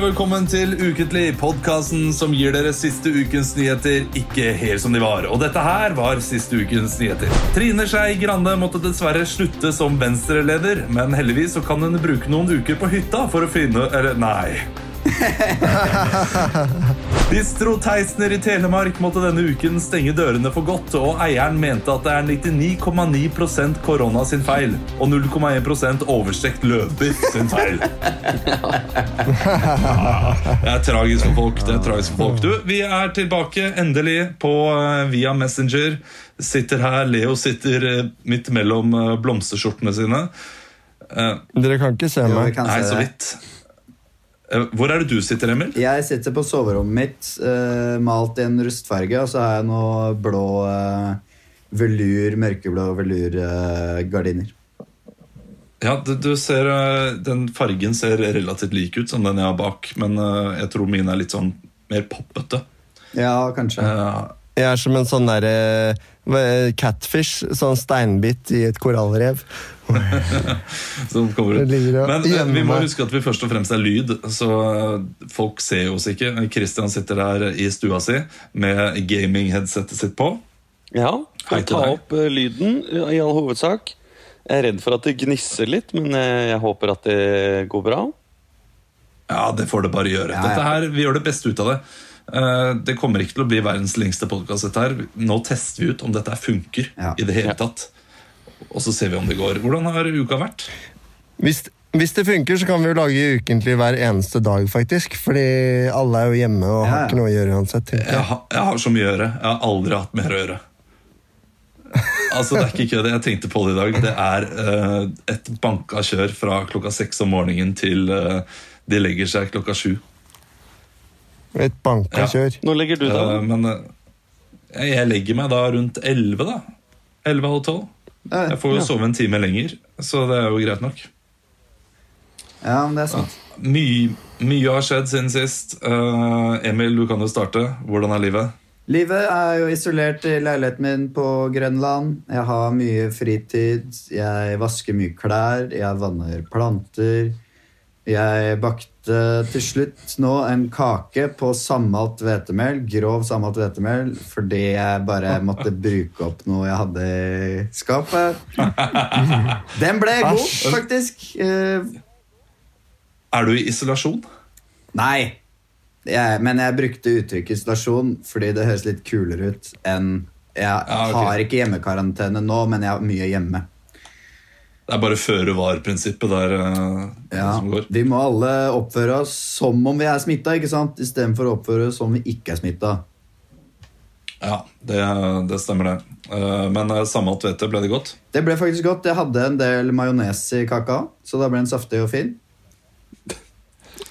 Velkommen til Ukentlig, podkasten som gir dere siste ukens nyheter ikke helt som de var. Og dette her var siste ukens nyheter. Trine Skei Grande måtte dessverre slutte som venstreleder, men heldigvis så kan hun bruke noen uker på hytta for å finne Eller, nei. Bistro Teisner i Telemark måtte denne uken stenge dørene for godt, og eieren mente at det er 99,9% korona sin feil og 0,1% overstrekt løvbiff sin feil. Ja, det er tragisk for folk. det er tragisk for folk. Du, Vi er tilbake endelig på eh, via Messenger. Sitter her, Leo sitter eh, midt mellom eh, blomsterskjortene sine. Eh, Dere kan ikke se meg. Nei, så vidt. Eh, Hvor er det du sitter, Emil? Jeg sitter på soverommet mitt, uh, malt i en rustfarge, og så har jeg noe blå uh, velur, mørkeblå velurgardiner. Ja, du, du ser eh, Den fargen ser relativt lik ut som den jeg har bak, men eh, jeg tror min er litt sånn mer poppete. ja, kanskje. Eh, Jeg er som en sånn derre eh, catfish, sånn steinbit i et korallrev. som kommer ut. Men eh, vi må huske at vi først og fremst er lyd, så eh, folk ser oss ikke. Christian sitter der i stua si med gaming-headsetet sitt på. Ja, skal ta opp eh, lyden i all hovedsak. Jeg er redd for at det gnisser litt, men jeg håper at det går bra. Ja, det får det bare gjøre. Ja, ja. Dette her, Vi gjør det beste ut av det. Eh, Det kommer ikke til å bli verdens lengste podkast. Nå tester vi ut om dette funker Ja. i det hele tatt. Og så ser vi om det går. Hvordan har uka vært? Hvis, hvis det funker, så kan vi jo lage ukentlig hver eneste dag, faktisk. Fordi alle er jo hjemme og Ja, har ikke noe å gjøre uansett. Jeg jeg. har, jeg har så mye å gjøre. Jeg har aldri hatt mer å gjøre. Altså, Det er ikke kødd. Jeg tenkte på det i dag. Det er uh, et banka kjør fra klokka seks om morgenen til uh, de legger seg klokka sju. Et banka Ja. kjør. Nå legger du deg. Uh, men eh, jeg legger meg da rundt elleve, da. Elleve halv tolv. Eh, Jeg får jo Ja. sove en time lenger, så det er jo greit nok. Ja, men det er sant. Mye, mye har skjedd siden sist. Uh, Emil, du kan jo starte. Hvordan er livet? Livet er jo isolert i leiligheten min på Grønland. Jeg har mye fritid. Jeg vasker mye klær. Jeg vanner planter. Jeg bakte til slutt nå en kake på sammalt hvetemel. Grov sammalt hvetemel. Fordi jeg bare måtte bruke opp noe jeg hadde i skapet. Den ble god, faktisk. Eh, Er du i isolasjon? Nei. Jeg, men jeg brukte uttrykket isolasjon fordi det høres litt kulere ut enn Jeg har ikke hjemmekarantene nå, men jeg har mye hjemme. Det er bare føre var-prinsippet der eh, Ja, som går. vi må alle oppføre oss som om vi er smitta, istedenfor å oppføre oss som om vi ikke er smitta. Ja, det, det stemmer det. Eh, men uh, sammalt hvete, ble det godt? Det ble faktisk godt. Jeg hadde en del majones i kaka, så da ble den saftig og fin.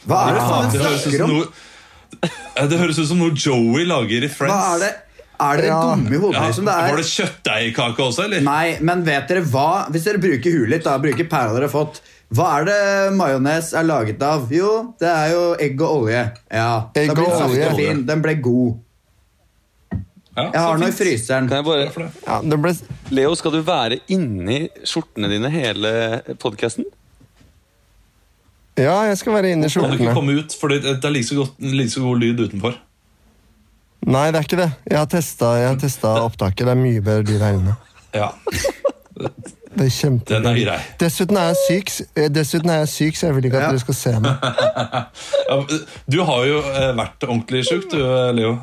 Hva er det faen du snakker om? noe, Eh, det høres ut som noe Joey lager i Friends. Hva er det? Er dere Ja. dumme i hodet? Ja, liksom? det er... Var det kjøttdeigkake også, eller? Nei, men vet dere hva? Hvis dere bruker huet litt, da, bruker pæra dere har fått, hva er det majones er laget av? Jo, det er jo egg og olje. Ja, Egg da blir og saftig olje. og fin. Den ble god. Ja, Jeg har noe i fryseren. Kan jeg bare. Ja, det ble, Leo, skal du være inni skjortene dine hele podkasten? ja, jeg skal være inni skjortene. Kan du ikke komme ut, for det det er like så, god, like så god lyd utenfor. Nei, det er ikke det. Jeg har testa, jeg har testa opptaket. Det er mye bedre lyd her inne. Ja, Det er kjempe... Den er grei. Dessuten er jeg syk, eh, dessuten er jeg syk så jeg vil ikke at Ja. dere skal se meg. Ja, Du har jo eh, vært ordentlig sjuk, du, eh, Leo.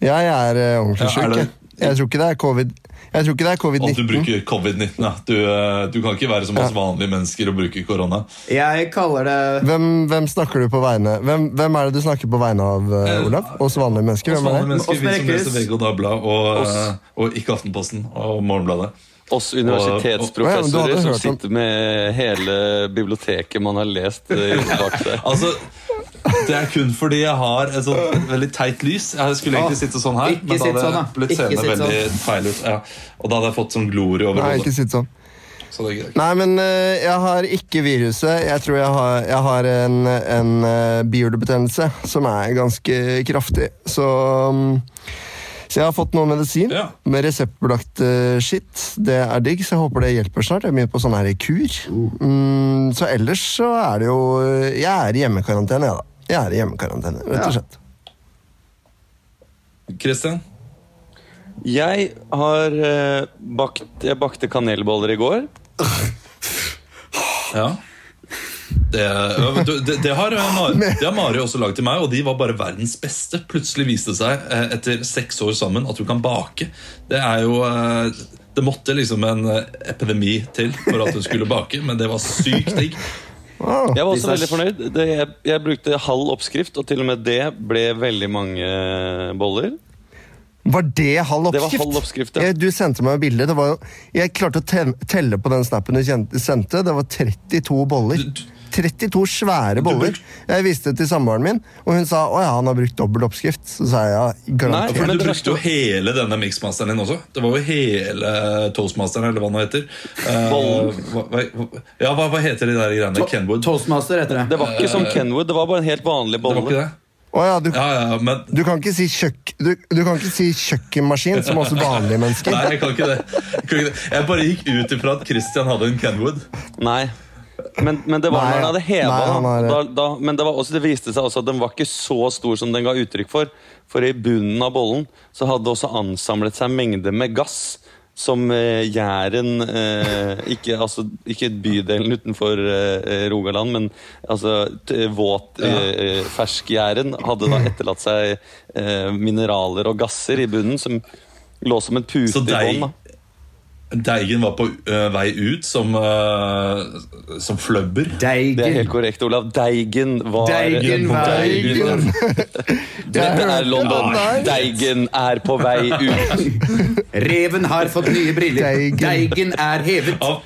Ja, jeg er ordentlig Ja, syk. jeg. Jeg tror ikke det er covid Jeg tror ikke det er Og du covid-19. bruker covid-19. ja. Du, eh, du kan ikke være som oss vanlige mennesker og bruke korona. Jeg kaller det Hvem, hvem snakker du på vegne Hvem, hvem er det du snakker på vegne av, eh, Eh, Olav? Oss vanlige mennesker? Hvem er vanlige det? mennesker, vi som leser VG og Dagbladet, og, og ikke Aftenposten og Morgenbladet. Oss ja, universitetsprofessorer som sitter med hele biblioteket man har lest bak seg. Altså, Det er kun fordi jeg har et sånt veldig teit lys. Jeg skulle egentlig sitte sånn her, ikke men da hadde sånn, jeg da. blitt seende veldig veldig feil ut. Ja. Og da hadde jeg fått sånn glorie over Nei, hodet. ikke sitt sånn. Så det greit. Nei, men eh, jeg har ikke viruset. Jeg tror jeg har, jeg har en, en uh, bihulebetennelse som er ganske kraftig. Så mm, Så jeg har fått noe medisin Ja. med reseptbelagt skitt. shit. Det er digg, så jeg håper det hjelper snart. Jeg er mye på sånn her kur. Mm, så ellers så er det jo Jeg er i hjemmekarantene, jeg, da. Jeg er i hjemmekarantene, rett og slett. Christian? Jeg har eh, bakt Jeg bakte kanelboller i går. Ja. Det, du, det, det, har, øh, Mari, det har Mari også lagd til meg, og de var bare verdens beste. Plutselig viste det seg eh, etter seks år sammen at hun kan bake. Det er jo eh, Det måtte liksom en eh, epidemi til for at hun skulle bake, men det var sykt digg. Wow. Jeg var også veldig fornøyd. Det, jeg, jeg brukte halv oppskrift, og til og med det ble veldig mange boller. Var det halv oppskrift? Det var halv oppskrift, ja. Jeg, Du sendte meg bilde. Det var jo, jeg klarte å telle på den snappen du kjente- sendte. Det var 32 boller. Du- du- 32 svære boller. Jeg viste det til samboeren min, og hun sa å ja, han har brukt dobbel oppskrift. Så sa jeg ja, Nei, garantert. For Du brukte jo hele denne mixmasteren din også. Det var jo hele toastmasteren, eller hva det heter. Uh, hva, hva, ja, hva, hva heter de der greiene? Kenwood? Toastmaster heter det. Det var ikke som Kenwood, det var bare en helt vanlig bolle. Det var ikke det? Å ja, du, Ja, ja, men du kan ikke si kjøk, Du, du kan ikke si kjøkkenmaskin, som også vanlige mennesker. Nei, jeg kan ikke det. Jeg, kan ikke det. jeg bare gikk ut ifra at Christian hadde en Kenwood. Nei. Men, men det var Nei, når den hadde heva, da. da, da. Men det, også, det viste seg også at den var ikke så stor som den ga uttrykk for. For i bunnen av bollen så hadde også ansamlet seg mengder med gass. Som eh, Jæren eh, ikke, altså, ikke bydelen utenfor eh, Rogaland, men altså, t- våt eh, ferskjæren hadde da etterlatt seg eh, mineraler og gasser i bunnen som lå som en pute i bånn. Deigen var på uh, vei ut som, uh, som fløbber. Det er helt korrekt, Olav. Deigen var Deigen ut. Dette er London. Deigen er på vei ut. Reven har fått nye briller. Deigen. Deigen er hevet. Av,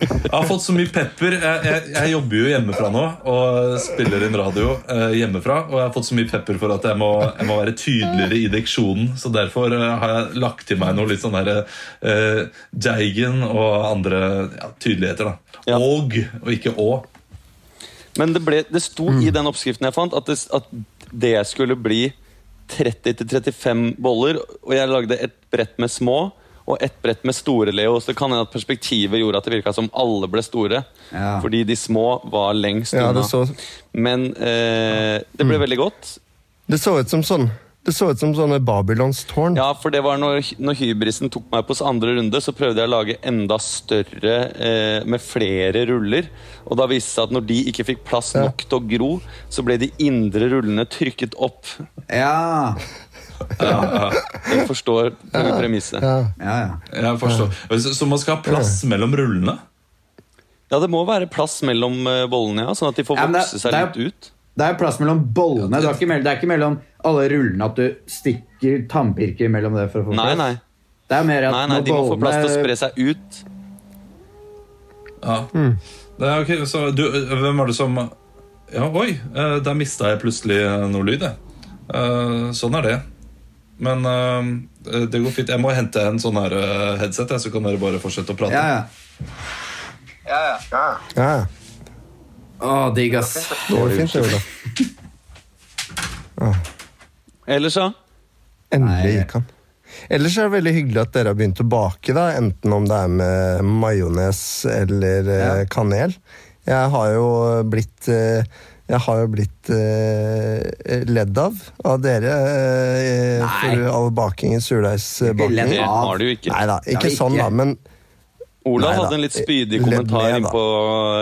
jeg har fått så mye pepper. Jeg, jeg, jeg jobber jo hjemmefra nå og spiller inn radio eh, hjemmefra. Og jeg har fått så mye pepper for at jeg må, jeg må være tydeligere i diksjonen. Så derfor eh, har jeg lagt til meg noe litt sånn der uh, Deigen og andre ja, tydeligheter. da Ja. Og og ikke å. Men det, ble, det sto i den oppskriften jeg fant, at det, at det skulle bli 30-35 boller. Og jeg lagde et brett med små og et brett med store, Leo. Så det kan hende at perspektivet gjorde at det virka som alle ble store. Ja. Fordi de små var lengst Ja, unna. så, Men eh, det ble veldig godt. det så ut som sånn Det så ut som sånne Babylons tårn. Ja, for det var når, når hybrisen tok meg på andre runde, så prøvde jeg å lage enda større eh, med flere ruller. Og da viste det seg at når de ikke fikk plass nok til å gro, så ble de indre rullene trykket opp. Ja. Jeg forstår premisset. Ja. Ja, ja. Jeg forstår. Så, så man skal ha plass mellom rullene? Ja, det må være plass mellom eh, bollene, ja, sånn at de får Ja, det- vokse seg det er- litt ut. Det er plass mellom bollene. Det er ikke mellom, det er ikke mellom alle rullene at du stikker tannpirker mellom det. for å få Nei, plass. nei, Det er mer at nei, nei de de må få plass til å spre seg ut. Ja. Det er okay, så du, Hvem var det som Ja, oi, eh, der mista jeg plutselig eh, noe lyd, jeg. Eh, Sånn er det. Men uh, det går fint. Jeg må hente en sånn her eh, headset, så kan dere bare fortsette å prate. Ja, ja. ja. Å, digg, ass. Det var fint, det, Ola. Ellers, da? Endelig gikk han. Ellers er det veldig hyggelig at dere har begynt å bake, da, enten om det er med majones eller eh, Ja. kanel. Jeg har jo blitt eh, jeg har jo blitt eh, ledd av av dere eh, Nei. for all baking i surdeigsbaking. Det har du jo ikke. Nei da, ikke Ja, sånn, ikke. da, men Olav hadde en litt spydig kommentar innpå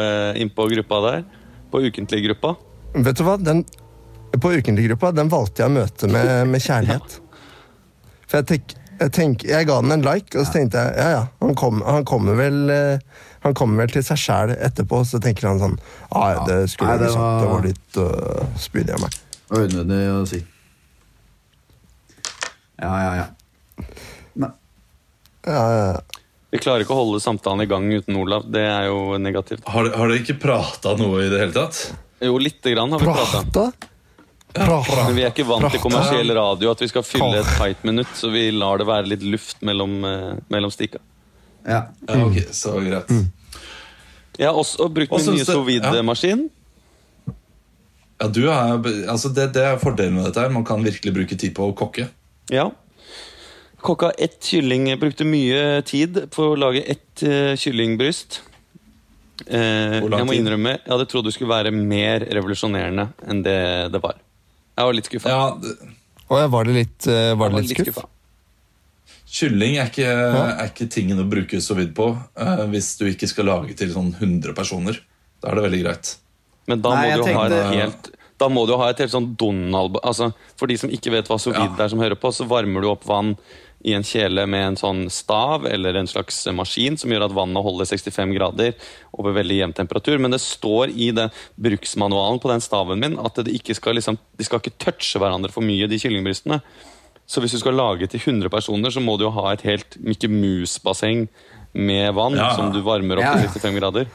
eh, inn på gruppa der. På ukentlig-gruppa. vet du hva? Den, på ukentlig-gruppa den valgte jeg å møte med, med kjærlighet. For jeg, tenk, jeg, tenk, jeg ga den en like, og så tenkte jeg ja ja, han, kom, han kommer vel eh, han kommer vel til seg sjæl etterpå, så tenker han sånn ah, det skulle jeg sagt, det var- var litt uh, spydig av meg. Det var unødvendig å si. Ja, ja, ja. Ja, ja, ja. Vi klarer ikke å holde samtalen i gang uten Olav. Det er jo negativt. Har, har dere ikke prata noe i det hele tatt? Jo, lite grann har vi prata. Men vi er ikke vant til kommersiell radio, at vi skal fylle et tight minutt, så vi lar det være litt luft mellom, eh, mellom stikka. Ja. Ja, ok, så greit. Jeg har også brukt min nye sous vide-maskin. Ja, du er, altså det, det er fordelen med dette. her Man kan virkelig bruke tid på å kokke. Ja. Kokka ett kylling Brukte mye tid på å lage ett uh, kyllingbryst. Eh, jeg må innrømme, jeg hadde trodd det skulle være mer revolusjonerende enn det det var. Jeg var litt skuffa. Ja, det- var det litt, uh, var det litt skuff? skuffa. Kylling er ikke, er ikke tingen å bruke så vidt på uh, hvis du ikke skal lage til sånn 100 personer. Da er det veldig greit. Men da Nei, må jeg du ha et tenkte- helt da må du ha et helt sånn Donald altså, For de som ikke vet hva sous vide Ja. er, som hører på, så varmer du opp vann i en kjele med en sånn stav eller en slags maskin som gjør at vannet holder 65 grader over veldig jevn temperatur. Men det står i det bruksmanualen på den staven min at de, ikke skal, liksom, de skal ikke touche hverandre for mye, de kyllingbrystene. Så hvis du skal lage til 100 personer, så må du jo ha et helt Mikke Mus-basseng med vann Ja. som du varmer opp Ja, til 65 grader.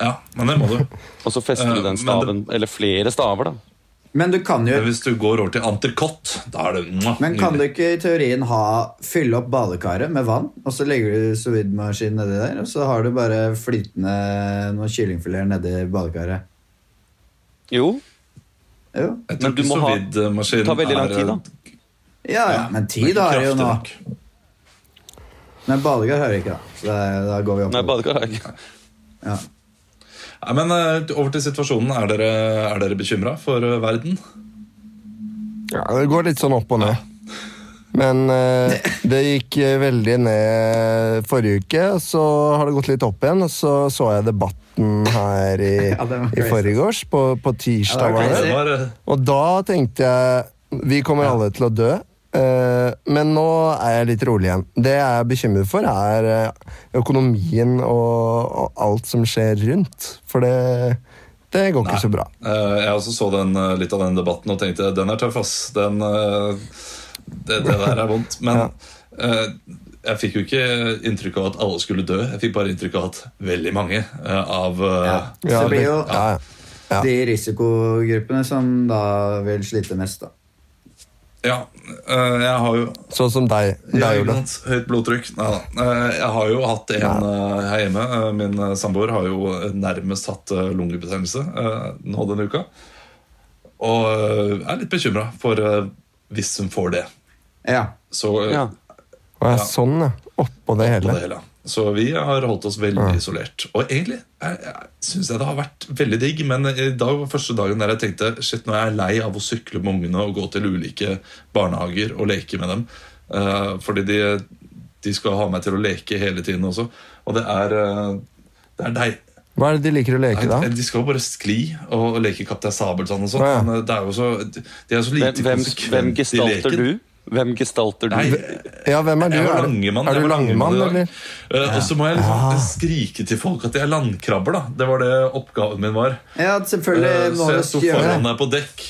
Ja, men det må du. Og så fester Eh, du den men det- staven, eller flere staver, da. Men du kan jo hvis du går over til entrecôte, da er det mwah, Men kan du ikke i teorien ha fylle opp badekaret med vann, og så legger du sovidmaskinen nedi der, og så har du bare flytende noen kyllingfileter nedi badekaret? Jo, Jo. Jeg tror Men du ikke må er ha- det tar veldig lang tid, da. Ja, ja, men tid har jo nå. Men badekar har jeg ikke, da. Så da, går vi opp. Nei, badekar har jeg ikke. Ja. Nei, men eh, over til situasjonen. Er dere, er dere bekymra for eh, verden? Ja, det går litt sånn opp og ned. Men eh, det gikk eh, veldig ned forrige uke, så har det gått litt opp igjen. Og så så jeg debatten her i, Ja, i forgårs, på, på tirsdag. Ja, var det. Og da tenkte jeg vi kommer alle til å dø. Eh, men nå er jeg litt rolig igjen. Det jeg er bekymret for, er eh, økonomien og, og alt som skjer rundt. For det, det går ikke så bra. Eh, Jeg også så den, litt av den debatten og tenkte den er tøff, ass. Den, det, det der er vondt. Men Ja. eh, jeg fikk jo ikke inntrykk av at alle skulle dø. Jeg fikk bare inntrykk av at veldig mange av Ja. Ja, det blir jo ja, ja. Ja. de risikogruppene som da vil slite mest, da. Ja, eh, jeg har jo Sånn som deg. Deg Ole. Høyt blodtrykk. Nei da. Eh, Jeg har jo hatt en eh, her hjemme. Min samboer har jo nærmest hatt lungebetennelse eh, nå denne uka. Og er litt bekymra for hvis hun får det. Ja. Så Ja. Og er Ja. sånn, ja. Oppå det på hele. det hele. Så vi har holdt oss veldig Ja. isolert. Og egentlig syns jeg det har vært veldig digg, men i dag var første dagen der jeg tenkte shit, nå er jeg lei av å sykle med ungene og gå til ulike barnehager og leke med dem. Uh, fordi de, de skal ha meg til å leke hele tiden også. Og det er, uh, det er deg. Hva er det de liker å leke, da? De skal jo bare skli og leke Kaptein Sabeltann og sånn. Å, ja. Men det er jo så, de er så Hvem, lite hvem, hvem i gestalter du? Hvem gestalter du? Nei, Ja, hvem er du? jeg var Er langemann. Er du langemann, eller? Eh, Og så må jeg liksom Ja. skrike til folk at jeg er landkrabber. da Det var det oppgaven min var. ja, selvfølgelig uh, Så jeg sto foran deg på dekk.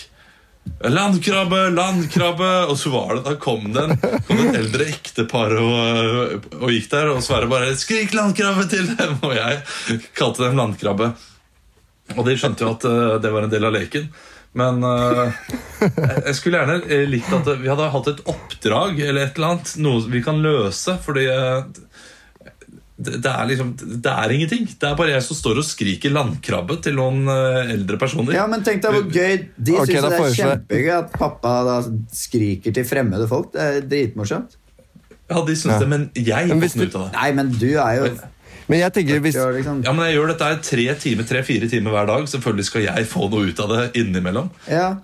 Landkrabbe, landkrabbe! Og så var det, da kom det en, kom det et eldre ektepar og, og gikk der, og Sverre bare 'Skrik landkrabbe til dem!' Og jeg kalte dem landkrabbe. Og de skjønte jo at uh, det var en del av leken. Men uh, jeg skulle gjerne eh, likt at vi hadde hatt et oppdrag eller et eller annet. Noe vi kan løse. Fordi uh, det, det er liksom Det er ingenting. Det er bare jeg som står og skriker landkrabbe til noen eldre personer. Ja, men tenk deg hvor gøy De okay, syns det er kjempegøy at pappa da skriker til fremmede folk. Det er dritmorsomt. Ja, de syns Ja. det, men jeg Men noe du- ut av det. Nei, men du er jo Men jeg tenker hvis ja, liksom, men jeg gjør dette her tre timer, tre-fire timer hver dag. Selvfølgelig skal jeg få noe ut av det innimellom. ja.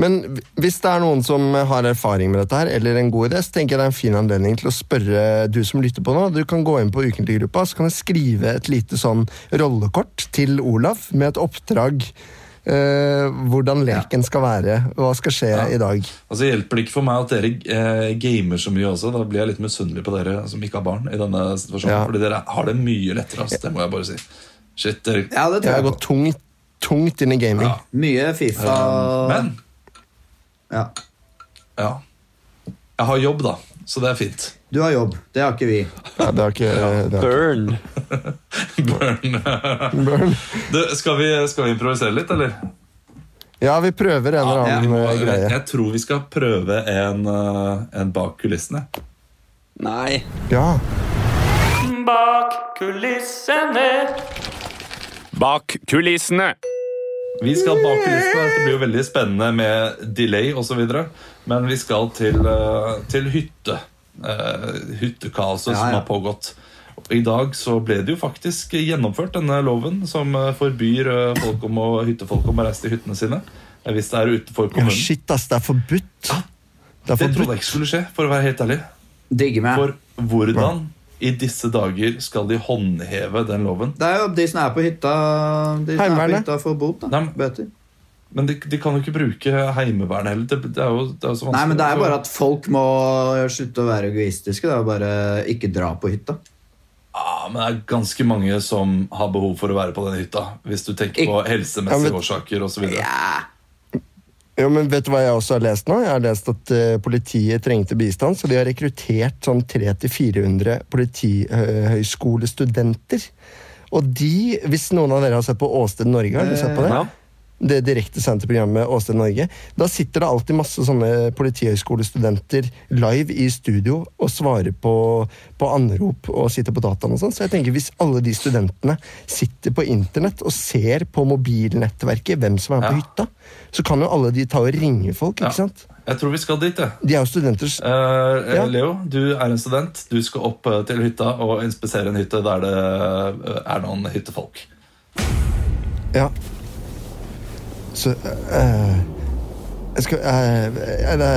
Men hvis det er noen som har erfaring med dette, her, eller en god idé, så tenker jeg det er en fin anledning til å spørre du som lytter på nå. Du kan gå inn på Ukentlig-gruppa, så kan jeg skrive et lite sånn rollekort til Olaf med et oppdrag. Eh, hvordan leken skal være, hva skal skje Ja. i dag. Altså hjelper det ikke for meg at dere eh, gamer så mye også. Da blir jeg litt misunnelig på dere som ikke har barn. i denne situasjonen Ja. Fordi dere har det mye lettere. Altså, det må jeg bare si Shit, dere ja, det Jeg tror har jeg gått tungt, tungt inn i gaming. Ja. Mye Fifa Men ja. ja. Jeg har jobb, da. Så det er fint. Du har jobb. Det har ikke vi. Ja, det har ikke det har, Burn! Burn. Burn. Du, skal, vi, skal vi improvisere litt, eller? Ja, vi prøver en eller annen eh, greie. jeg tror vi skal prøve en, eh, en bak kulissene. Nei. Ja. Bak kulissene. Bak kulissene. Vi skal bak kulissene. Det blir jo veldig spennende med delay osv. Men vi skal til, eh, til hytte. Uh, hyttekaoset Ja, som har pågått. I dag så ble det jo faktisk gjennomført, denne loven som eh, forbyr eh, folk om å, hyttefolk om å reise til hyttene sine. eh, Hvis det er utenfor Ja, kommunen. shit, ass. Det er forbudt. Det er det trodde jeg forbudt. ikke skulle skje, for å være helt ærlig. Digger meg. For hvordan i disse dager skal de håndheve den loven? Det er jo de som er på hytta De som er på hytta får bot, da. Nei, men- Bøter. Men de, de kan jo ikke bruke Heimevernet heller. Det, det, er jo, det er så vanskelig. Nei, men det er bare at folk må slutte å være egoistiske. Det er Bare ikke dra på hytta. Ja, men det er ganske mange som har behov for å være på den hytta. Hvis du tenker på Ja, helsemessige men- årsaker osv. Ja. Jo, men vet du hva jeg også har lest nå? Jeg har lest at eh, politiet trengte bistand, så de har rekruttert sånn 300-400 politihøyskolestudenter. Og de, hvis noen av dere har sett på Åsted Norge, har du sett på det? Ja. Det direktesendte programmet Åsted Norge. Da sitter det alltid masse sånne politihøgskolestudenter live i studio og svarer på, på anrop og sitter på dataen og sånn. Så jeg tenker hvis alle de studentene sitter på internett og ser på mobilnettverket hvem som er på Ja. hytta, så kan jo alle de ta og ringe folk, ikke Ja. sant? Jeg tror vi skal dit, jeg. De er jo studenter. s- Eh, Ja. Leo, du er en student. Du skal opp eh, til hytta og inspisere en hytte der det eh, er noen hyttefolk. Ja. Så eh, jeg skal, eh, Er det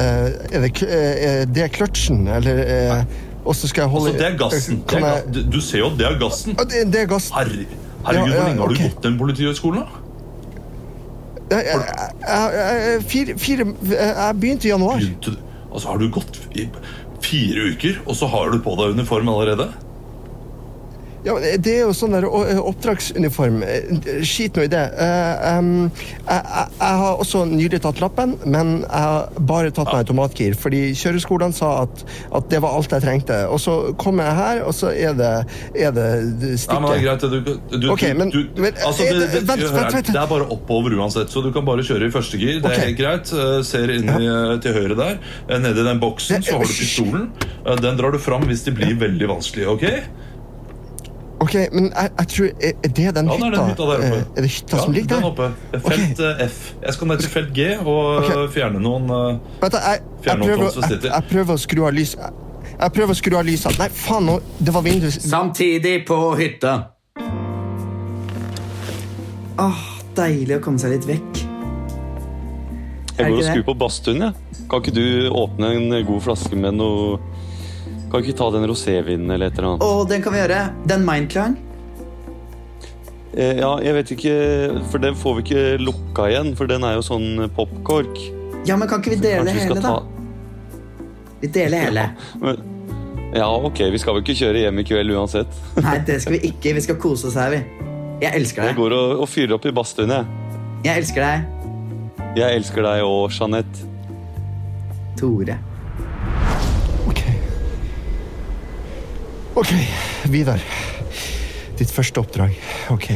Er det, eh, er det kløtsjen, eller eh, Og så skal jeg holde Altså, det er gassen. Det er, jeg, du, ser jo at det er gassen. Det, det er gassen. Her, herregud, Ja, ja, hvor lenge har du gått den politihøgskolen? da? Jeg, jeg, jeg, jeg, fire, fire, jeg begynte i januar. Begynte Altså, har du gått i fire uker, og så har du på deg uniform allerede? Ja, men Det er jo sånn der oppdragsuniform. Eh, Skit nå i det. Eh, jeg, jeg, jeg har også nylig tatt lappen, men jeg har bare tatt meg automatgir. Fordi kjøreskolene sa at, at det var alt jeg trengte. Og så kommer jeg her, og så er det, er det Ja, men det er greit. Du, du, okay, men- du, men, altså, eh, det, det, vent, vent, vent. det er bare oppover uansett, så du kan bare kjøre i første gir. Det er helt greit. Eh, Ser inn i, eh, til høyre der. Nedi den boksen så har du pistolen. Eh, Den drar du fram hvis det blir veldig vanskelig. ok? Ok, men jeg, jeg tror Er det den Ja, det hytta? den hytta der oppe. Eh, Er det hytta som Ja, der? den oppe. Felt okay. F. Jeg skal ned til felt G og Ok. eh, fjerne noen eh, Vent, jeg, jeg, prøver, jeg, jeg prøver å skru av lys. Jeg, jeg prøver å skru av lyset. Nei, faen, nå, det var vinduet Samtidig på hytta. Åh, deilig å komme seg litt vekk. Jeg går og skrur på badstuen, jeg. Kan ikke du åpne en god flaske med noe Kan ikke ta den rosévinen eller et eller annet? Å, den kan vi gjøre. Den Mindklang. Eh, ja, jeg vet ikke For den får vi ikke lukka igjen, for den er jo sånn popkork. Ja, men kan ikke vi dele Kanskje vi hele, da? Vi deler hele. Men, ja, ok, vi skal vel ikke kjøre hjem i kveld uansett. Nei, det skal vi ikke. Vi skal kose oss her, vi. Jeg elsker Jeg deg. går og, og fyrer opp i badstuen, jeg. Jeg elsker deg, Jeg elsker deg òg, Jeanette. Tore. Ok, Vidar. Ditt første oppdrag. Ok.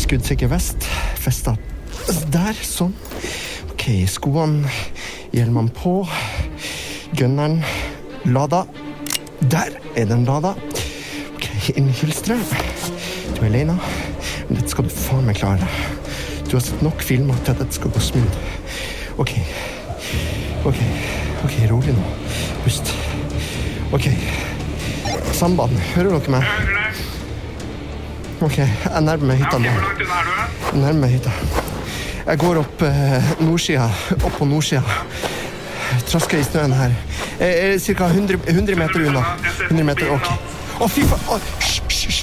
Skuddsikker vest. Festa der. Sånn. Ok, skoene. Hjelmene på. Gunneren lada. Der er den lada. Ok, inn i hylsteret. Du er aleine. Men dette skal du faen meg klare. Du har sett nok filmer til at dette skal gå smooth. Ok. Ok, ok, rolig nå. Pust. Ok. Samband, hører dere meg? Ok, jeg nærmer meg hytta nå. Jeg nærmer meg hytta. Jeg går opp eh, nordsida, opp på nordsida. Trasker i snøen her. Ca. 100, 100 meter unna. 100 meter, ok. Å, fy faen! Hysj, hysj!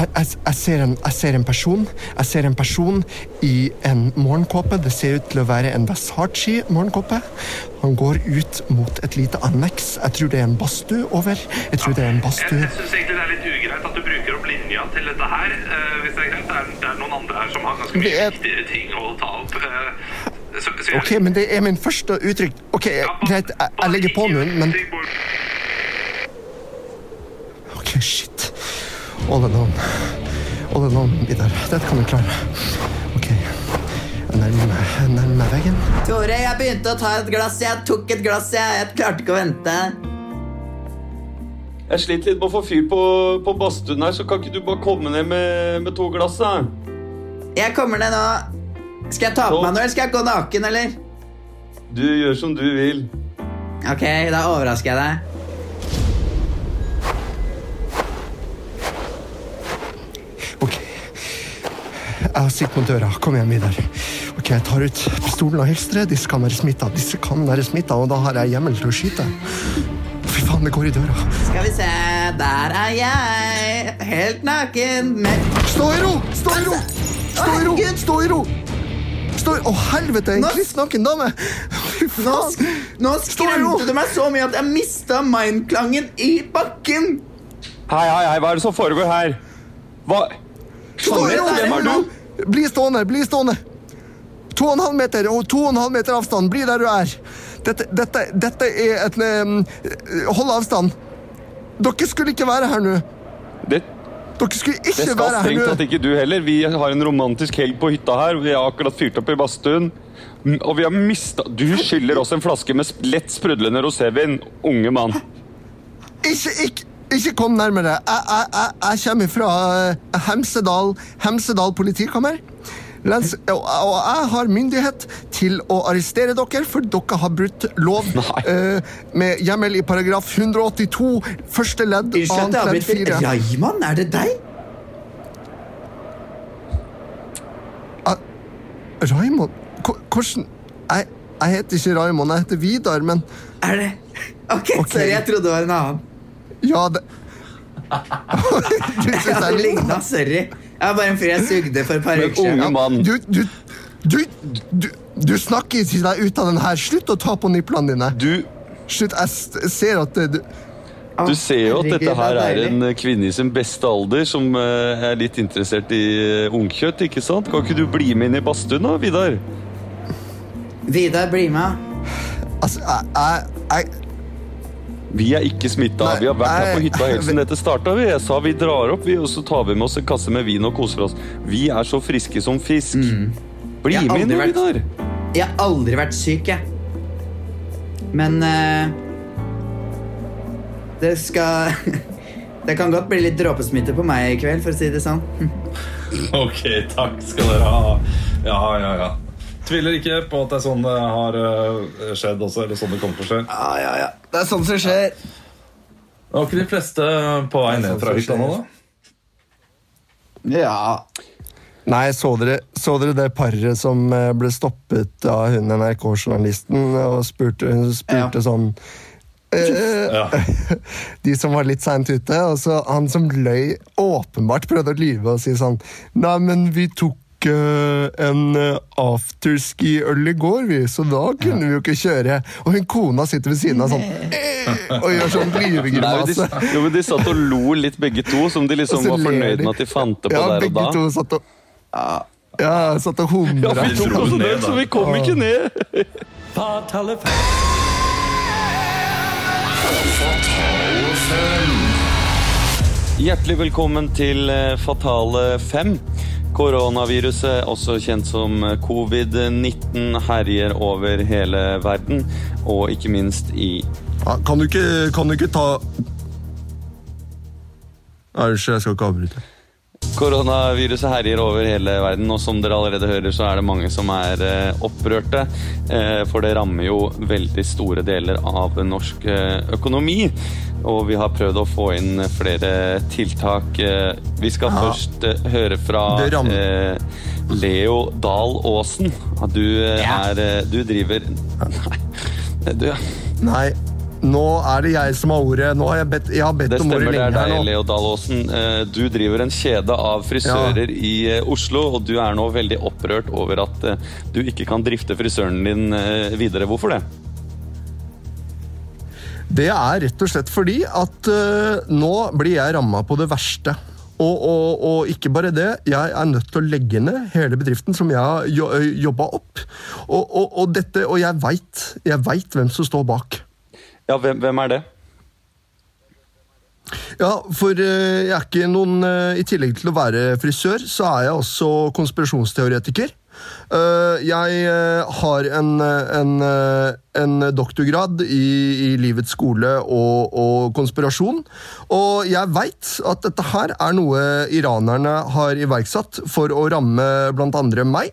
Jeg, jeg, jeg, ser en, jeg ser en person Jeg ser en person i en morgenkåpe. Det ser ut til å være en Versace-morgenkåpe. Han går ut mot et lite anneks. Jeg tror det er en badstue over. Jeg tror det er en Jeg, badstue. jeg syns egentlig det er litt ugreit at du bruker opp linja til dette her. Uh, hvis det er greit. Det er, det er noen andre her som har ganske mye er- viktigere ting å ta opp. Uh, så, så jeg- Ok, men det er min første uttrykk. Ok, greit, jeg, jeg legger på munnen, men Ok, shit. All alone. All alone, Vidar. Dette kan vi klare. Ok. Jeg nærmer meg, nærmer meg veggen. Tore, jeg begynte å ta et glass. Jeg tok et glass. Jeg, jeg klarte ikke å vente. Jeg sliter litt med å få fyr på, på badstuen her, så kan ikke du bare komme ned med, med to glass? da? Jeg kommer ned nå. Skal jeg ta på meg noe, eller skal jeg gå naken, eller? Du gjør som du vil. Ok, da overrasker jeg deg. Jeg har sitt mot døra. Kom igjen, Vidar. Ok, Jeg tar ut pistolen og hylsteret. Disse kan være smitta. Disse kan være smitta, og da har jeg hjemmel til å skyte. Fy faen, det går i døra. Skal vi se, der er jeg. Helt naken men Stå i ro! Stå i ro! Stå i ro! Stå i ro! Stå i... Å, helvete! En kliss naken dame! Nå, nå skremte du meg så mye at jeg mista mindklangen i bakken. Hei, hei, hei, hva er det som foregår her? Hva Stå jo! Hvem er du? Bli stående, bli stående. To og en halv meter og to og en halv meter avstand. Bli der du er. Dette, dette, dette er et um, Hold avstand. Dere skulle ikke være her nå. Det, Dere skulle ikke være her nå. Det skal strengt tatt ikke du heller. Vi har en romantisk helg på hytta her. Vi har akkurat fyrt opp i badstuen. Og vi har mista Du skylder oss en flaske med lett sprudlende rosévin, unge mann. Ikke, ikke, ikke kom nærmere. Jeg, jeg, jeg, jeg kommer fra eh, Hemsedal, Hemsedal politikammer. Lens, og, og jeg har myndighet til å arrestere dere, for dere har brutt lov eh, med hjemmel i paragraf 182, første ledd, annet ledd fire. 4. Raymond, er det deg? Raimond? Ko- Hvordan jeg, jeg heter ikke Raimond, jeg heter Vidar, men Er det? Ok, okay. sorry, jeg trodde det var en annen. Ja, det Du synes jeg det ligna, sorry. Jeg var bare en fyr jeg sugde for et par uker unge siden. mann. Du, du, du, du, du snakker deg ut av den her. Slutt å ta på nipplene dine. Du, Slutt, jeg ser at du, du ser jo at dette her er en kvinne i sin beste alder som eh, er litt interessert i eh, ungkjøtt, ikke sant? Kan ikke du bli med inn i badstuen da, Vidar? Vidar, bli med. Altså, jeg, jeg, jeg Vi er ikke smitta. Vi har vært her på hytta helt siden dette starta. Vi. Jeg sa vi drar opp, vi, og så tar vi med oss en kasse med vin og koser oss. Vi er så friske som fisk. Bli med inn, aldri vært- Vidar. Jeg har aldri vært syk, jeg. Men uh... Det skal Det kan godt bli litt dråpesmitte på meg i kveld, for å si det sånn. Ok, takk skal dere ha. Ja, ja, ja. Tviler ikke på at det er sånn det har øh, skjedd også, eller sånn det kommer til å skje. Ja, ja, ja. Det er sånn som skjer. Var ikke de fleste på vei ned fra hytta nå, da? Ja. Nei, så dere, så dere det paret som eh, ble stoppet av hun NRK-journalisten og spurte, hun spurte Ja. sånn eh, Ja. De som var litt seint ute. Og så han som løy, åpenbart prøvde å lyve og si sånn Nei, men vi tok eh, en eh, afterski-øl i går, vi, så da kunne vi jo ikke kjøre. Og hun kona sitter ved siden av sånn eh, og gjør sånn lyvegrimase. jo, men de satt og lo litt begge to, som de liksom var fornøyd med at de fant det på Ja, der og begge da. to satt og Ja, satt og Ja, vi tok oss også ned, så vi kom ikke ned. Fatale fem. Hjertelig velkommen til eh, Fatale 5. Koronaviruset, også kjent som eh, covid-19, herjer over hele verden, og ikke minst i Ja, kan, du ikke, kan du ikke ta Unnskyld, jeg skal ikke avbryte. Koronaviruset herjer over hele verden, og som dere allerede hører, så er det mange som er eh, opprørte. Eh, for det rammer jo veldig store deler av norsk eh, økonomi. Og vi har prøvd å få inn flere tiltak. Vi skal Ja. først høre fra Leo Dahl Aasen. Du, er, du driver Nei, du, Nei, nå er det jeg som har ordet. Nå har jeg bedt, jeg har bedt Det om ordet stemmer, det er lenge her deg. Leo Dahl Eh, Du driver en kjede av frisører i eh, Oslo, og du er nå veldig opprørt over at eh, du ikke kan drifte frisøren din videre. Hvorfor det? Det er rett og slett fordi at nå blir jeg ramma på det verste. Og, og, og ikke bare det, jeg er nødt til å legge ned hele bedriften som jeg har jo, jobba opp. Og, og, dette, og jeg veit vet hvem som står bak. Ja, hvem, hvem er det? Ja, for øh, jeg er ikke noen øh, I tillegg til å være frisør, så er jeg også konspirasjonsteoretiker. Øh, jeg har en, en, en doktorgrad i, i livets skole og, og konspirasjon. Og jeg veit at dette her er noe iranerne har iverksatt for å ramme blant andre meg.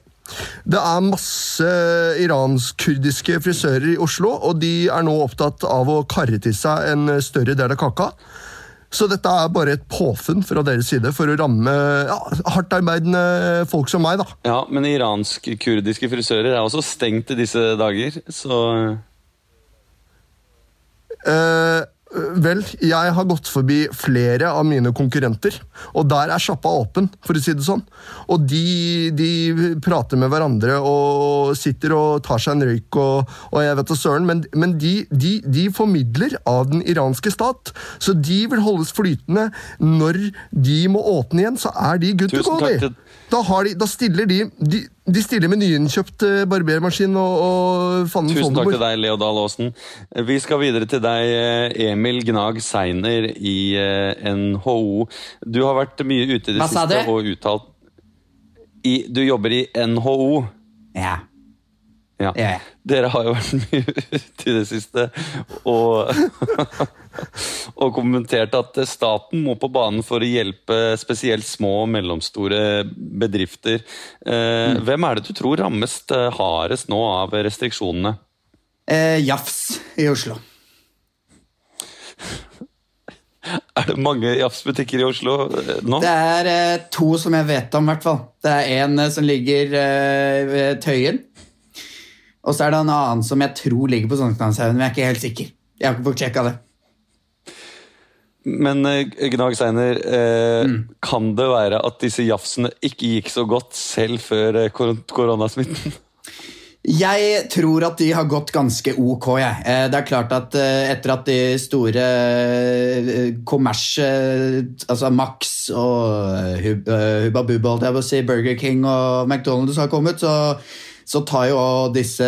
Det er masse iransk-kurdiske frisører i Oslo, og de er nå opptatt av å karre til seg en større del av kaka. Så dette er bare et påfunn fra deres side for å ramme ja, hardtarbeidende folk som meg. da. Ja, men iransk-kurdiske frisører er også stengt i disse dager, så Eh, vel, jeg har gått forbi flere av mine konkurrenter, og der er sjappa åpen, for å si det sånn. Og de, de prater med hverandre og sitter og tar seg en røyk og, og jeg vet da søren, men, men de, de, de formidler av den iranske stat, så de vil holdes flytende. Når de må åpne igjen, så er de good to go. de. Da, har de, da stiller de, de De stiller med nyinnkjøpt eh, barbermaskin og, og fanden Tusen takk til deg, Leo Dahl Aasen. Vi skal videre til deg, eh, Emil Gnag Seiner i eh, NHO. Du har vært mye ute i det Hva sa siste du? og uttalt i, Du jobber i NHO. Ja. Ja. Ja. Dere har jo vært mye ute i det siste og, og kommentert at staten må på banen for å hjelpe spesielt små og mellomstore bedrifter. Eh, Hvem er det du tror rammes eh, hardest nå av restriksjonene? Eh, Jafs i Oslo. Er det mange Jafs-butikker i Oslo eh, nå? Det er eh, to som jeg vet om, i hvert fall. Det er en eh, som ligger ved Tøyen. Og så er det en annen som jeg tror ligger på Sankthanshaugen, men jeg er ikke helt sikker. Jeg har ikke fått sjekka det. Men eh, Gnag Seiner, eh, kan det være at disse jafsene ikke gikk så godt selv før eh, kor koronasmitten? Jeg tror at de har gått ganske ok. Jeg. Eh, Det er klart at etter at de store kommers... eh, Altså Max og Hub- Hubba Bubba, holdt jeg på å si, Burger King og McDonald's har kommet, så, så tar jo disse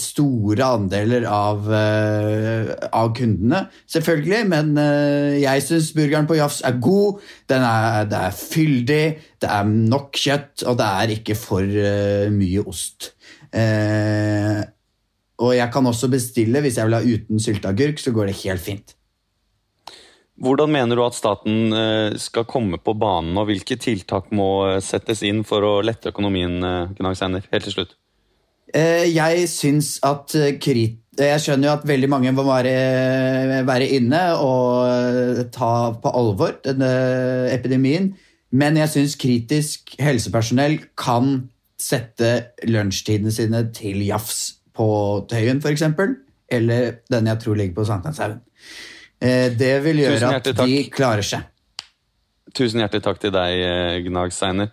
store andeler av, eh, av kundene, selvfølgelig. Men eh, jeg syns burgeren på Jafs er god. Er, det er fyldig, det er nok kjøtt, og det er ikke for eh, mye ost. Eh, og jeg kan også bestille, hvis jeg vil ha uten sylteagurk, så går det helt fint. Hvordan mener du at staten eh, skal komme på banen, og hvilke tiltak må eh, settes inn for å lette økonomien, Gunnar Gnag Seiner? Helt til slutt. Eh, jeg syns at eh, krit... Jeg skjønner jo at veldig mange må være, være inne og eh, ta på alvor denne epidemien, men jeg syns kritisk helsepersonell kan sette lunsjtidene sine til jafs på Tøyen, f.eks., eller den jeg tror ligger på Sankthanshaugen. Eh, Det vil gjøre at de klarer seg. Tusen hjertelig takk til deg, eh, Gnag Seiner.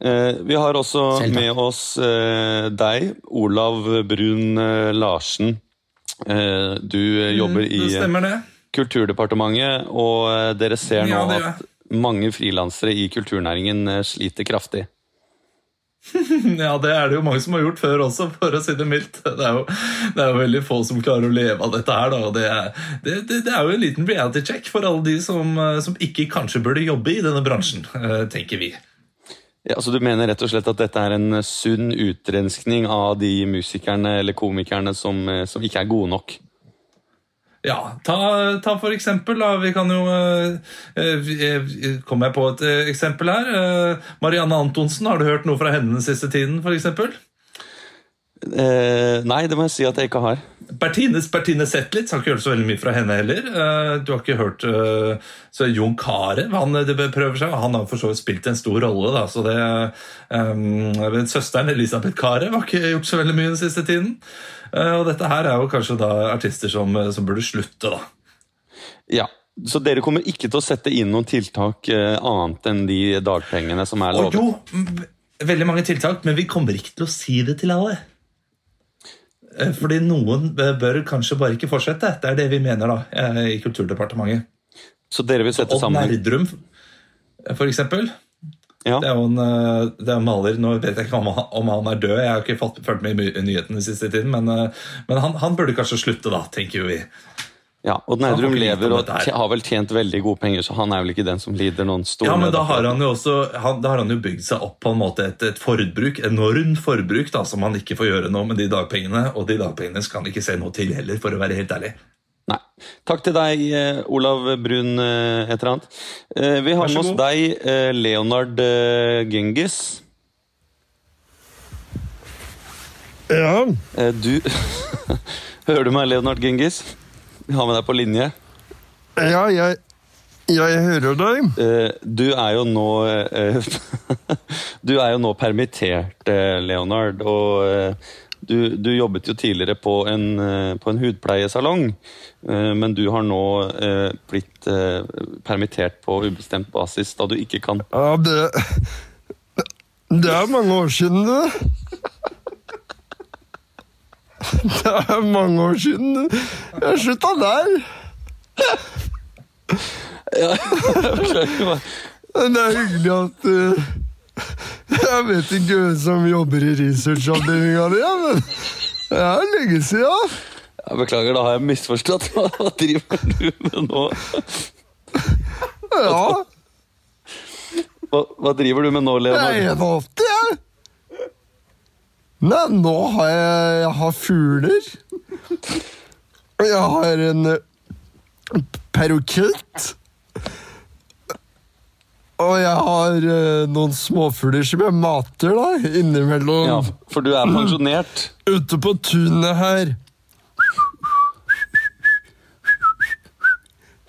Eh, Vi har også med oss deg, Olav Brun Larsen. Eh, Du eh, jobber i Det. Kulturdepartementet, og dere ser nå at mange frilansere i kulturnæringen sliter kraftig. Ja, det er det jo mange som har gjort før også, for å si det mildt. Det er jo, det er jo veldig få som klarer å leve av dette her. Da. Det er, det, det, det er jo en liten reality check for alle de som, eh, som ikke kanskje burde jobbe i denne bransjen, eh, tenker vi. Ja, så Du mener rett og slett at dette er en sunn utrenskning av de musikerne eller komikerne som, eh, som ikke er gode nok? Ja, ta, ta for eksempel, da. Vi kan jo eh, eh, Kommer jeg på et eh, eksempel her? Eh, Marianne Antonsen, har du hørt noe fra henne den siste tiden, eksempel? Eh, nei, det må jeg si at jeg ikke har. Bertine, Bertine Zetlitz har ikke hørt så veldig mye fra henne heller. Eh, Du har ikke hørt eh, så Jon Carew han eh, prøver seg. Han har for så vidt spilt en stor rolle. da, så det um, Søsteren Elisabeth Carew har ikke gjort så veldig mye den siste tiden. Og dette her er jo kanskje da artister som, som burde slutte, da. Ja, Så dere kommer ikke til å sette inn noen tiltak annet enn de dagpengene som er Og jo, veldig mange tiltak, men vi kommer ikke til å si det til alle. Eh, Fordi noen eh, bør kanskje bare ikke fortsette. Det er det vi mener da, eh, i Kulturdepartementet. Så dere vil sette Odd sammen Nerdrum, for eksempel. ja. Det er jo en, eh, det er en maler. Nå vet jeg ikke om han, om han er død. Jeg har ikke fulgt med i nyhetene den siste tiden, men, eh, men han, han burde kanskje slutte, da, tenker vi. Ja, og Nerdrum lever og har vel tjent veldig gode penger, så han er vel ikke den som lider noen store Ja, men da har han jo også han, da har han jo bygd seg opp på en måte et, et forbruk, enormt forbruk, da, som han ikke får gjøre noe med de dagpengene. Og de dagpengene skal han ikke se noe til heller, for å være helt ærlig. Nei. Takk til deg, eh, Olav Brun eh, et eller annet. Eh, Vi har med oss deg, Leonard Genghis. Ja, Eh, Du Hører du meg, Leonard Gengis? Vi har med deg på linje. ja jeg, jeg hører deg. Eh, Du er jo nå eh, Du er jo nå permittert, eh, Leonard. Og du, du jobbet jo tidligere på en, på en hudpleiesalong. Men du har nå blitt permittert på ubestemt basis, da du ikke kan Ja, det Det er mange år siden, det. Det er mange år siden. Jeg slutta der. Men det er hyggelig at uh, Jeg vet ikke hvem som jobber i researchavdelinga di, ja, men det er lenge siden. Jeg beklager, da har jeg misforstått. Hva driver du med nå? Ja, Hva, hva driver du med nå, jeg Leonard? er 81, jeg. Nei, nå har jeg, jeg har fugler. Jeg har en eh. Og jeg har uh, noen småfugler som jeg mater da, innimellom. Ja, for du er pensjonert. Ute på tunet her.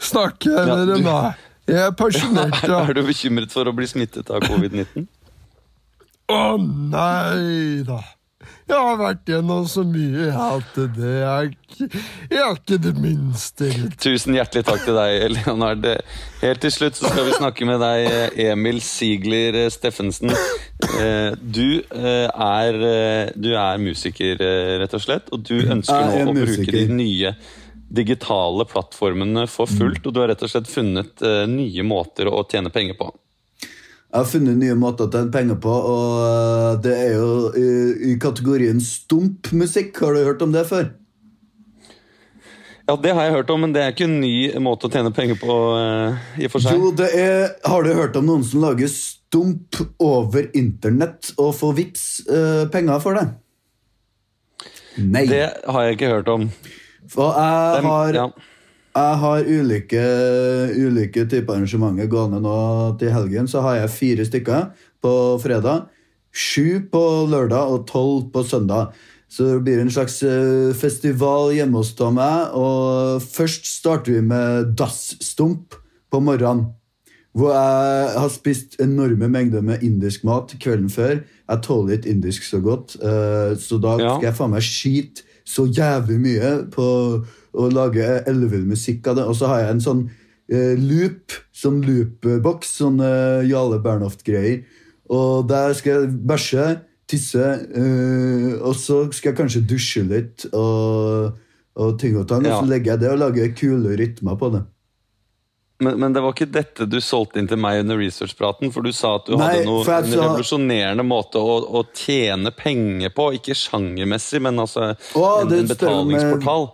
Snakker jeg Ja, med du- da? Jeg er pensjonert, ja. Er du bekymret for å bli smittet av covid-19? Å nei da. Jeg har vært gjennom så mye at det er Jeg er ikke det minste. Tusen hjertelig takk til deg, Leonard. Helt til slutt så skal vi snakke med deg, Emil Sigler Steffensen. Eh, Du eh, er, eh, du er musiker, eh, rett og slett, og du ønsker er nå å bruke de nye digitale plattformene for fullt, og du har rett og slett funnet eh, nye måter å tjene penger på. Jeg har funnet nye måter å tjene penger på, og øh, det er jo i, i kategorien stump musikk. Har du hørt om det før? Ja, det har jeg hørt om, men det er ikke en ny måte å tjene penger på eh, i for seg. Jo, det er Har du hørt om noen som lager stump over internett og får vips øh, penger for det? Nei. Det har jeg ikke hørt om. For jeg har ja. Jeg har ulike, ulike typer arrangementer gående nå til helgen. Så har jeg fire stykker på fredag, sju på lørdag og tolv på søndag. Så det blir en slags eh, festival hjemme hos meg. Og først starter vi med dassstump på morgenen. Hvor jeg har spist enorme mengder med indisk mat kvelden før. Jeg tåler ikke indisk så godt, eh, så da skal jeg faen meg skite så jævlig mye på å lage ellevill musikk av det. Og så har jeg en sånn eh, loop, sånn loopboks, sånn eh, Jale Bernhoft-greier. Og der skal jeg bæsje, tisse, eh, og så skal jeg kanskje dusje litt og, og ting og tang. Ja. Og så legger jeg det og lager kule rytmer på det. Men, men det var ikke dette du solgte inn til meg under researchpraten, for du sa at du Nei, hadde noe, en revolusjonerende måte å, å tjene penger på. Ikke sjangermessig, men altså Å, en, en betalingsportal.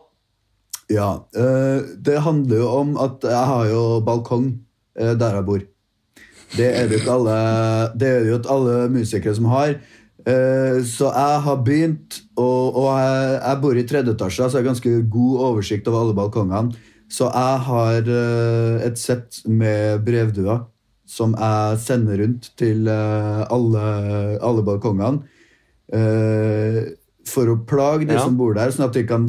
Ja, eh, det handler jo om at jeg har jo balkong eh, der jeg bor. Det er det jo alle, det er jo ikke alle musikere som har. Eh, så jeg har begynt, og, og jeg, jeg bor i tredje etasje, så jeg har ganske god oversikt over alle balkongene. Så jeg har et sett med brevduer som jeg sender rundt til alle, alle balkongene. for å plage de Ja. som bor der, sånn at de kan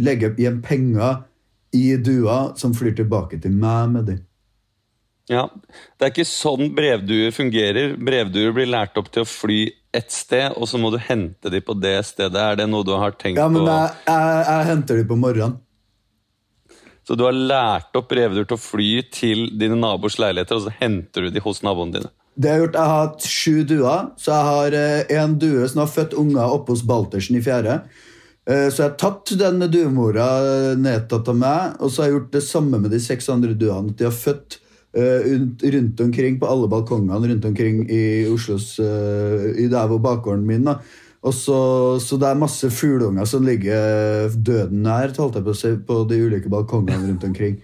legge igjen penger i dua som flyr tilbake til meg med dem. Ja. Det er ikke sånn brevduer fungerer. Brevduer blir lært opp til å fly ett sted, og så må du hente dem på det stedet. Er det noe du har tenkt Ja, men jeg, jeg, jeg henter dem på morgenen. Så du har lært opp brevduer til å fly til dine naboers leiligheter, og så henter du dem hos naboene dine? Det jeg har gjort, jeg har hatt sju duer, så jeg har eh, en due som har født unger oppe hos Baltersen i fjerde. Eh, så jeg har tatt den duemora nedtatt av meg, og så har jeg gjort det samme med de seks andre duene. De har født eh, rundt, omkring på alle balkongene rundt omkring i Oslos eh, I der hvor bakgården min. da. Og så, så det er masse fugleunger som ligger døden nær holdt jeg på, å si, på de ulike balkongene rundt omkring.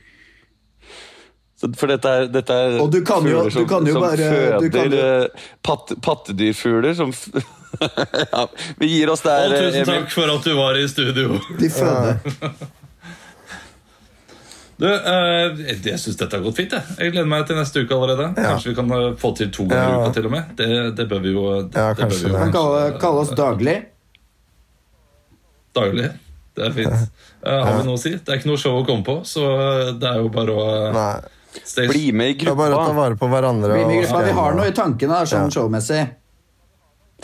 Så, for dette er, dette er fugler som, du kan jo som bare- føder jo- eh, patt, pattedyrfugler som ja, Vi gir oss der, Og tusen takk for at du var i studio. De føder. Du, eh, jeg syns dette har gått fint. Jeg. jeg gleder meg til neste uke allerede. Kanskje vi kan eh, få til to ganger i Ja. uka til og med. Det, det bør vi jo det, Ja, det bør vi jo det. kalle, kaller oss daglig. daglig. Det er fint. Eh, har vi noe å si? Det er ikke noe show å komme på, så det er jo bare å Nei. Bli med i Det er bare å ta gruppa. vare på hverandre. Bli med i og gruppa. Vi har noe i tankene da, sånn Ja. showmessig,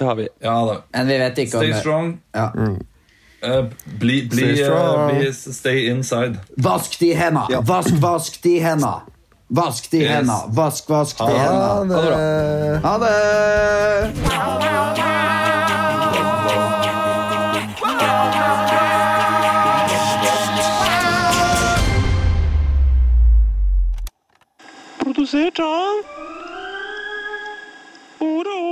Det har vi. Ja da. men vi vet ikke om Stay det. strong. Ja. Uh, bli, bli, Stay strong. Uh, bli Stay inside. Vask de henda! Vask, vask de henda! Vask de Yes. henda! Vask, vask de Ja, Ha det Ha det! Produsert av Oro.